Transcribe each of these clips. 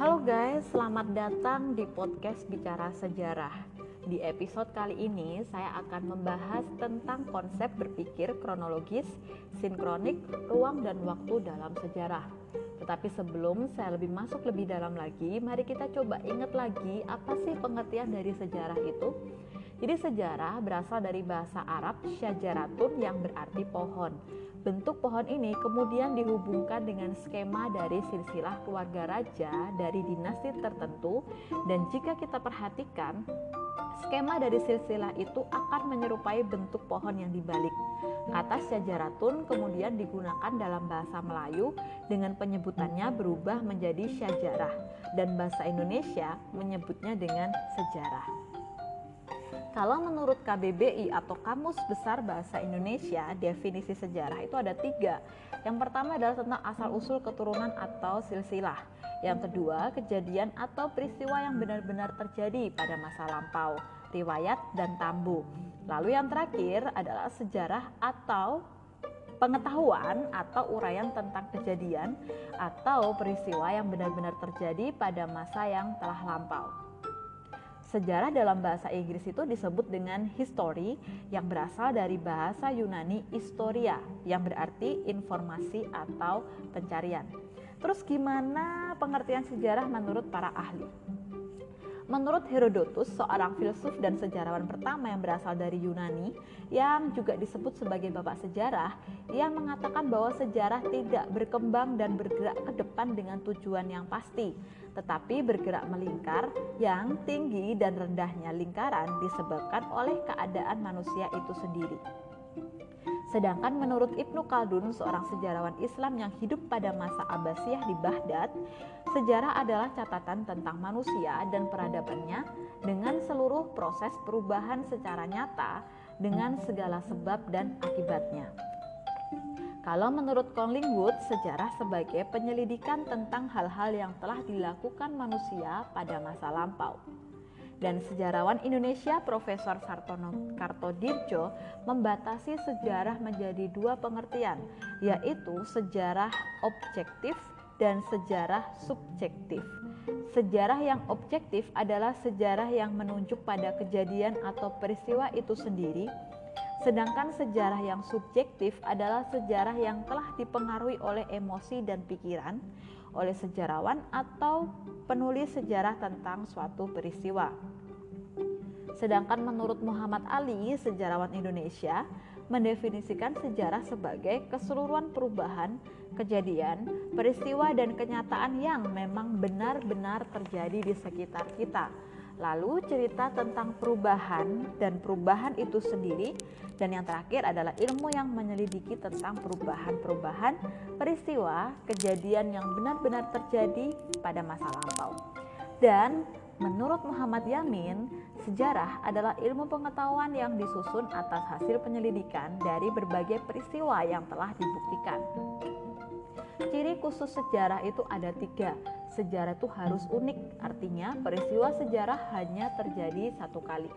Halo guys, selamat datang di podcast Bicara Sejarah. Di episode kali ini saya akan membahas tentang konsep berpikir kronologis, sinkronik, ruang dan waktu dalam sejarah. Tetapi sebelum saya lebih masuk lebih dalam lagi, mari kita coba ingat lagi apa sih pengertian dari sejarah itu? Jadi sejarah berasal dari bahasa Arab syajaratun yang berarti pohon. Bentuk pohon ini kemudian dihubungkan dengan skema dari silsilah keluarga raja dari dinasti tertentu dan jika kita perhatikan skema dari silsilah itu akan menyerupai bentuk pohon yang dibalik. Kata syajaratun kemudian digunakan dalam bahasa Melayu dengan penyebutannya berubah menjadi syajarah dan bahasa Indonesia menyebutnya dengan sejarah. Kalau menurut KBBI atau Kamus Besar Bahasa Indonesia, definisi sejarah itu ada tiga. Yang pertama adalah tentang asal-usul keturunan atau silsilah. Yang kedua, kejadian atau peristiwa yang benar-benar terjadi pada masa lampau, riwayat dan tambu. Lalu yang terakhir adalah sejarah atau pengetahuan atau uraian tentang kejadian atau peristiwa yang benar-benar terjadi pada masa yang telah lampau. Sejarah dalam bahasa Inggris itu disebut dengan history yang berasal dari bahasa Yunani historia yang berarti informasi atau pencarian. Terus gimana pengertian sejarah menurut para ahli? Menurut Herodotus, seorang filsuf dan sejarawan pertama yang berasal dari Yunani, yang juga disebut sebagai bapak sejarah, ia mengatakan bahwa sejarah tidak berkembang dan bergerak ke depan dengan tujuan yang pasti, tetapi bergerak melingkar yang tinggi dan rendahnya lingkaran disebabkan oleh keadaan manusia itu sendiri. Sedangkan menurut Ibnu Khaldun, seorang sejarawan Islam yang hidup pada masa Abbasiyah di Baghdad, sejarah adalah catatan tentang manusia dan peradabannya dengan seluruh proses perubahan secara nyata dengan segala sebab dan akibatnya. Kalau menurut Collingwood, sejarah sebagai penyelidikan tentang hal-hal yang telah dilakukan manusia pada masa lampau dan sejarawan Indonesia Profesor Sartono Kartodirjo membatasi sejarah menjadi dua pengertian, yaitu sejarah objektif dan sejarah subjektif. Sejarah yang objektif adalah sejarah yang menunjuk pada kejadian atau peristiwa itu sendiri, sedangkan sejarah yang subjektif adalah sejarah yang telah dipengaruhi oleh emosi dan pikiran oleh sejarawan atau penulis sejarah tentang suatu peristiwa. Sedangkan menurut Muhammad Ali, sejarawan Indonesia, mendefinisikan sejarah sebagai keseluruhan perubahan, kejadian, peristiwa, dan kenyataan yang memang benar-benar terjadi di sekitar kita. Lalu cerita tentang perubahan dan perubahan itu sendiri dan yang terakhir adalah ilmu yang menyelidiki tentang perubahan-perubahan peristiwa kejadian yang benar-benar terjadi pada masa lampau. Dan menurut Muhammad Yamin, sejarah adalah ilmu pengetahuan yang disusun atas hasil penyelidikan dari berbagai peristiwa yang telah dibuktikan. Ciri khusus sejarah itu ada tiga, sejarah itu harus unik, artinya peristiwa sejarah hanya terjadi satu kali.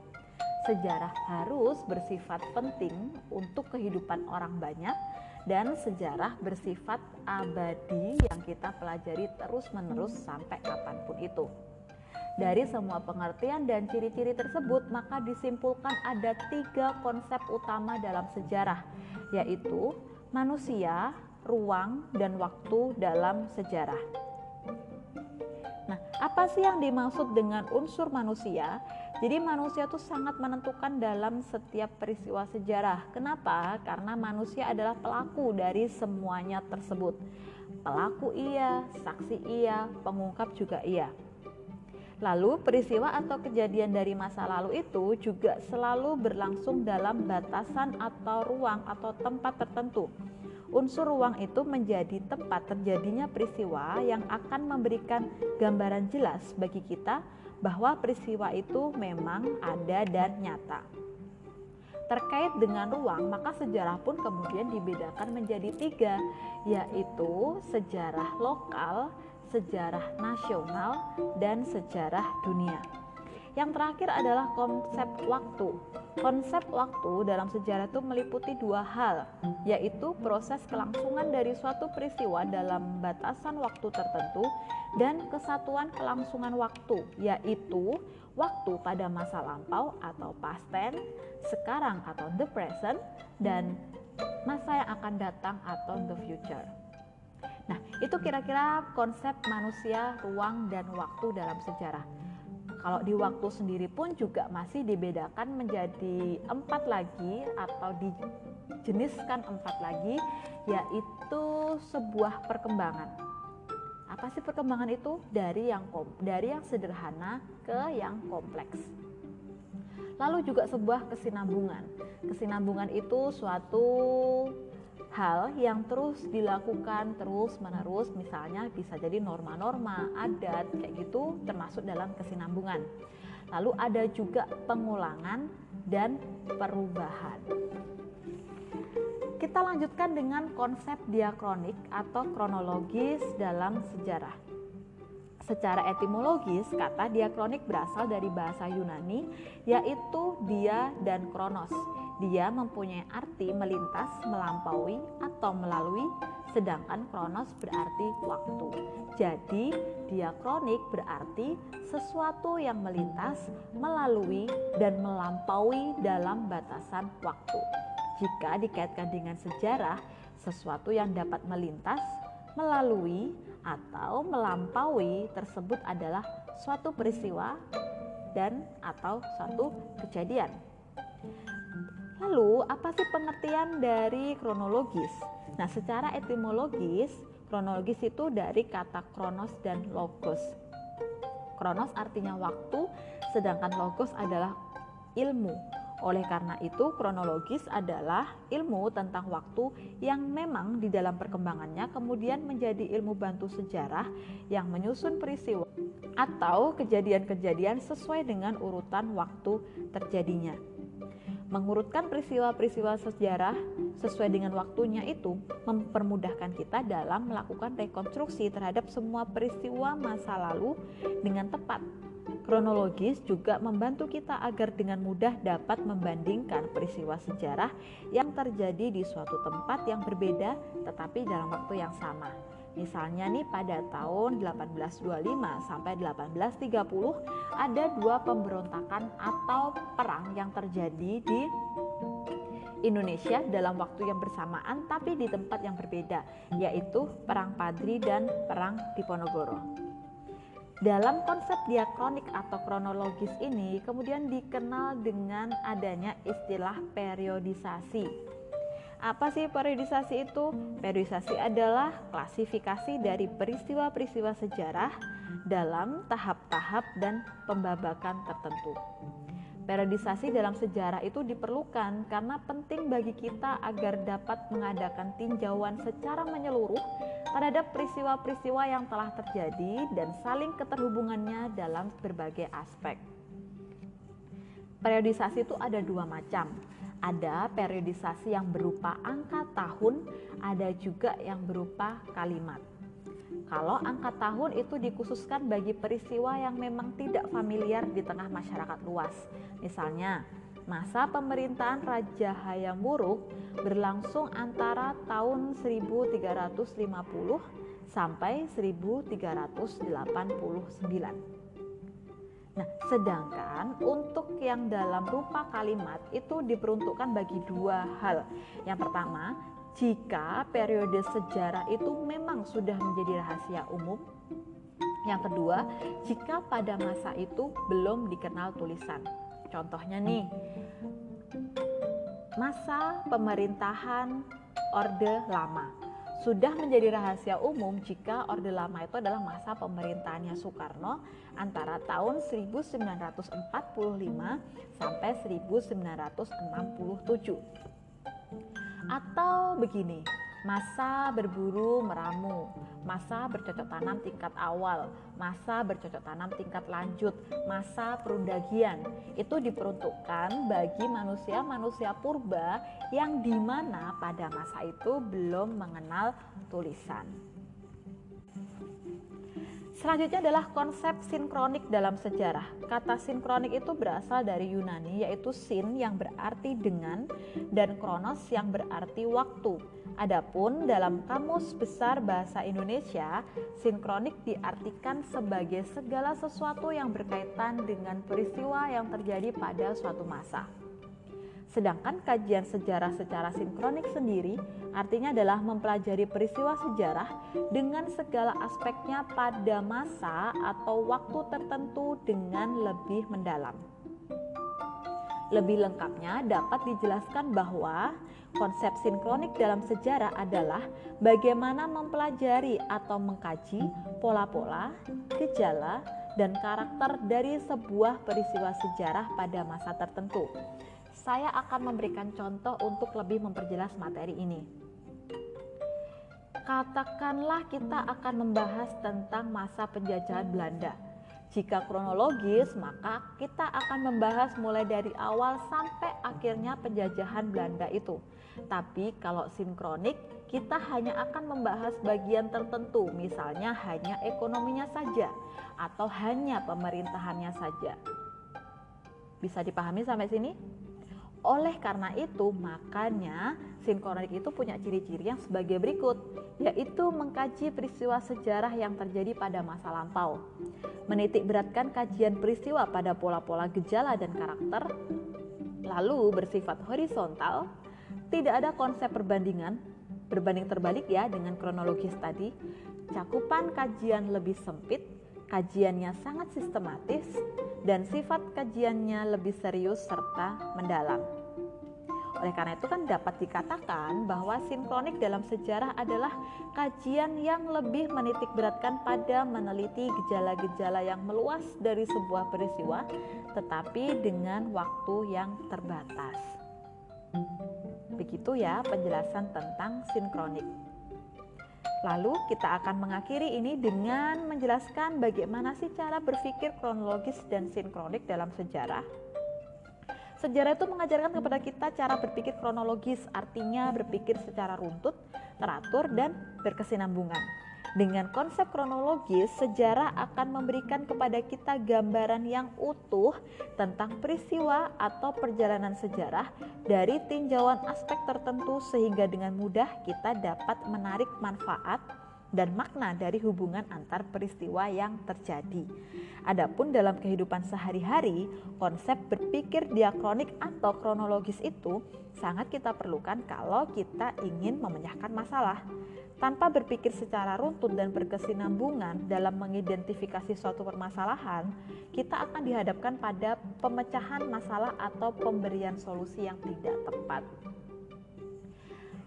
Sejarah harus bersifat penting untuk kehidupan orang banyak, dan sejarah bersifat abadi yang kita pelajari terus-menerus sampai kapan pun itu. Dari semua pengertian dan ciri-ciri tersebut, maka disimpulkan ada tiga konsep utama dalam sejarah, yaitu manusia, ruang, dan waktu dalam sejarah. Nah, apa sih yang dimaksud dengan unsur manusia? Jadi manusia itu sangat menentukan dalam setiap peristiwa sejarah. Kenapa? Karena manusia adalah pelaku dari semuanya tersebut. Pelaku iya, saksi iya, pengungkap juga iya. Lalu peristiwa atau kejadian dari masa lalu itu juga selalu berlangsung dalam batasan atau ruang atau tempat tertentu Unsur ruang itu menjadi tempat terjadinya peristiwa yang akan memberikan gambaran jelas bagi kita bahwa peristiwa itu memang ada dan nyata. Terkait dengan ruang, maka sejarah pun kemudian dibedakan menjadi tiga, yaitu sejarah lokal, sejarah nasional, dan sejarah dunia. Yang terakhir adalah konsep waktu. Konsep waktu dalam sejarah itu meliputi dua hal, yaitu proses kelangsungan dari suatu peristiwa dalam batasan waktu tertentu dan kesatuan kelangsungan waktu, yaitu waktu pada masa lampau atau past tense, sekarang atau the present, dan masa yang akan datang atau the future. Nah, itu kira-kira konsep manusia, ruang, dan waktu dalam sejarah. Kalau di waktu sendiri pun juga masih dibedakan menjadi empat lagi atau dijeniskan empat lagi, yaitu sebuah perkembangan. Apa sih perkembangan itu? Dari yang dari yang sederhana ke yang kompleks. Lalu juga sebuah kesinambungan. Kesinambungan itu suatu hal yang terus dilakukan terus menerus misalnya bisa jadi norma-norma adat kayak gitu termasuk dalam kesinambungan. Lalu ada juga pengulangan dan perubahan. Kita lanjutkan dengan konsep diakronik atau kronologis dalam sejarah Secara etimologis, kata diakronik berasal dari bahasa Yunani, yaitu dia dan kronos, dia mempunyai arti melintas, melampaui, atau melalui, sedangkan kronos berarti waktu. Jadi, diakronik berarti sesuatu yang melintas, melalui, dan melampaui dalam batasan waktu. Jika dikaitkan dengan sejarah, sesuatu yang dapat melintas, melalui, atau melampaui tersebut adalah suatu peristiwa dan atau suatu kejadian. Lalu, apa sih pengertian dari kronologis? Nah, secara etimologis, kronologis itu dari kata kronos dan logos. Kronos artinya waktu, sedangkan logos adalah ilmu. Oleh karena itu, kronologis adalah ilmu tentang waktu yang memang di dalam perkembangannya kemudian menjadi ilmu bantu sejarah yang menyusun peristiwa atau kejadian-kejadian sesuai dengan urutan waktu terjadinya. Mengurutkan peristiwa-peristiwa sejarah sesuai dengan waktunya itu mempermudahkan kita dalam melakukan rekonstruksi terhadap semua peristiwa masa lalu dengan tepat. Kronologis juga membantu kita agar dengan mudah dapat membandingkan peristiwa sejarah yang terjadi di suatu tempat yang berbeda tetapi dalam waktu yang sama. Misalnya nih pada tahun 1825 sampai 1830 ada dua pemberontakan atau perang yang terjadi di Indonesia dalam waktu yang bersamaan tapi di tempat yang berbeda yaitu Perang Padri dan Perang Diponegoro. Dalam konsep diakronik atau kronologis ini kemudian dikenal dengan adanya istilah periodisasi apa sih periodisasi itu? Periodisasi adalah klasifikasi dari peristiwa-peristiwa sejarah dalam tahap-tahap dan pembabakan tertentu. Periodisasi dalam sejarah itu diperlukan karena penting bagi kita agar dapat mengadakan tinjauan secara menyeluruh terhadap peristiwa-peristiwa yang telah terjadi dan saling keterhubungannya dalam berbagai aspek. Periodisasi itu ada dua macam, ada periodisasi yang berupa angka tahun, ada juga yang berupa kalimat. Kalau angka tahun itu dikhususkan bagi peristiwa yang memang tidak familiar di tengah masyarakat luas. Misalnya, masa pemerintahan Raja Hayam Wuruk berlangsung antara tahun 1350 sampai 1389. Nah, sedangkan untuk yang dalam rupa kalimat itu diperuntukkan bagi dua hal. Yang pertama, jika periode sejarah itu memang sudah menjadi rahasia umum. Yang kedua, jika pada masa itu belum dikenal tulisan. Contohnya nih, masa pemerintahan Orde Lama sudah menjadi rahasia umum jika Orde Lama itu adalah masa pemerintahannya Soekarno antara tahun 1945 sampai 1967. Atau begini, masa berburu meramu, masa bercocok tanam tingkat awal, masa bercocok tanam tingkat lanjut, masa perundagian. Itu diperuntukkan bagi manusia-manusia purba yang di mana pada masa itu belum mengenal tulisan. Selanjutnya adalah konsep sinkronik dalam sejarah. Kata sinkronik itu berasal dari Yunani yaitu sin yang berarti dengan dan kronos yang berarti waktu. Adapun dalam Kamus Besar Bahasa Indonesia, sinkronik diartikan sebagai segala sesuatu yang berkaitan dengan peristiwa yang terjadi pada suatu masa. Sedangkan kajian sejarah secara sinkronik sendiri artinya adalah mempelajari peristiwa sejarah dengan segala aspeknya pada masa atau waktu tertentu dengan lebih mendalam. Lebih lengkapnya dapat dijelaskan bahwa konsep sinkronik dalam sejarah adalah bagaimana mempelajari atau mengkaji pola-pola, gejala, dan karakter dari sebuah peristiwa sejarah pada masa tertentu saya akan memberikan contoh untuk lebih memperjelas materi ini. Katakanlah kita akan membahas tentang masa penjajahan Belanda. Jika kronologis, maka kita akan membahas mulai dari awal sampai akhirnya penjajahan Belanda itu. Tapi kalau sinkronik, kita hanya akan membahas bagian tertentu, misalnya hanya ekonominya saja atau hanya pemerintahannya saja. Bisa dipahami sampai sini? Oleh karena itu, makanya sinkronik itu punya ciri-ciri yang sebagai berikut, yaitu mengkaji peristiwa sejarah yang terjadi pada masa lampau, menitik beratkan kajian peristiwa pada pola-pola gejala dan karakter, lalu bersifat horizontal, tidak ada konsep perbandingan, berbanding terbalik ya dengan kronologis tadi, cakupan kajian lebih sempit, kajiannya sangat sistematis, dan sifat kajiannya lebih serius serta mendalam. Oleh karena itu kan dapat dikatakan bahwa sinkronik dalam sejarah adalah kajian yang lebih menitik beratkan pada meneliti gejala-gejala yang meluas dari sebuah peristiwa tetapi dengan waktu yang terbatas. Begitu ya penjelasan tentang sinkronik. Lalu kita akan mengakhiri ini dengan menjelaskan bagaimana sih cara berpikir kronologis dan sinkronik dalam sejarah. Sejarah itu mengajarkan kepada kita cara berpikir kronologis, artinya berpikir secara runtut, teratur, dan berkesinambungan. Dengan konsep kronologis, sejarah akan memberikan kepada kita gambaran yang utuh tentang peristiwa atau perjalanan sejarah dari tinjauan aspek tertentu sehingga dengan mudah kita dapat menarik manfaat dan makna dari hubungan antar peristiwa yang terjadi. Adapun dalam kehidupan sehari-hari, konsep berpikir diakronik atau kronologis itu sangat kita perlukan kalau kita ingin memecahkan masalah. Tanpa berpikir secara runtut dan berkesinambungan dalam mengidentifikasi suatu permasalahan, kita akan dihadapkan pada pemecahan masalah atau pemberian solusi yang tidak tepat.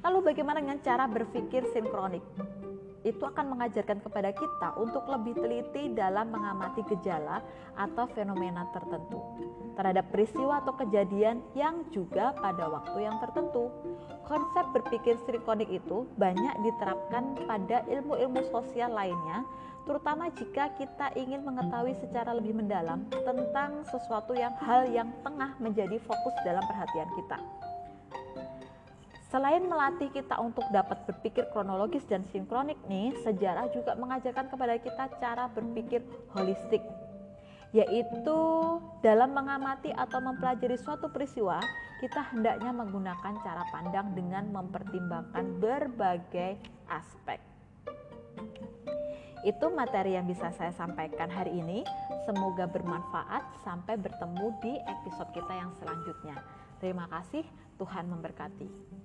Lalu bagaimana dengan cara berpikir sinkronik? Itu akan mengajarkan kepada kita untuk lebih teliti dalam mengamati gejala atau fenomena tertentu terhadap peristiwa atau kejadian yang juga pada waktu yang tertentu. Konsep berpikir sinkronik itu banyak diterapkan pada ilmu-ilmu sosial lainnya, terutama jika kita ingin mengetahui secara lebih mendalam tentang sesuatu yang hal yang tengah menjadi fokus dalam perhatian kita. Selain melatih kita untuk dapat berpikir kronologis dan sinkronik nih, sejarah juga mengajarkan kepada kita cara berpikir holistik, yaitu dalam mengamati atau mempelajari suatu peristiwa, kita hendaknya menggunakan cara pandang dengan mempertimbangkan berbagai aspek. Itu materi yang bisa saya sampaikan hari ini. Semoga bermanfaat. Sampai bertemu di episode kita yang selanjutnya. Terima kasih, Tuhan memberkati.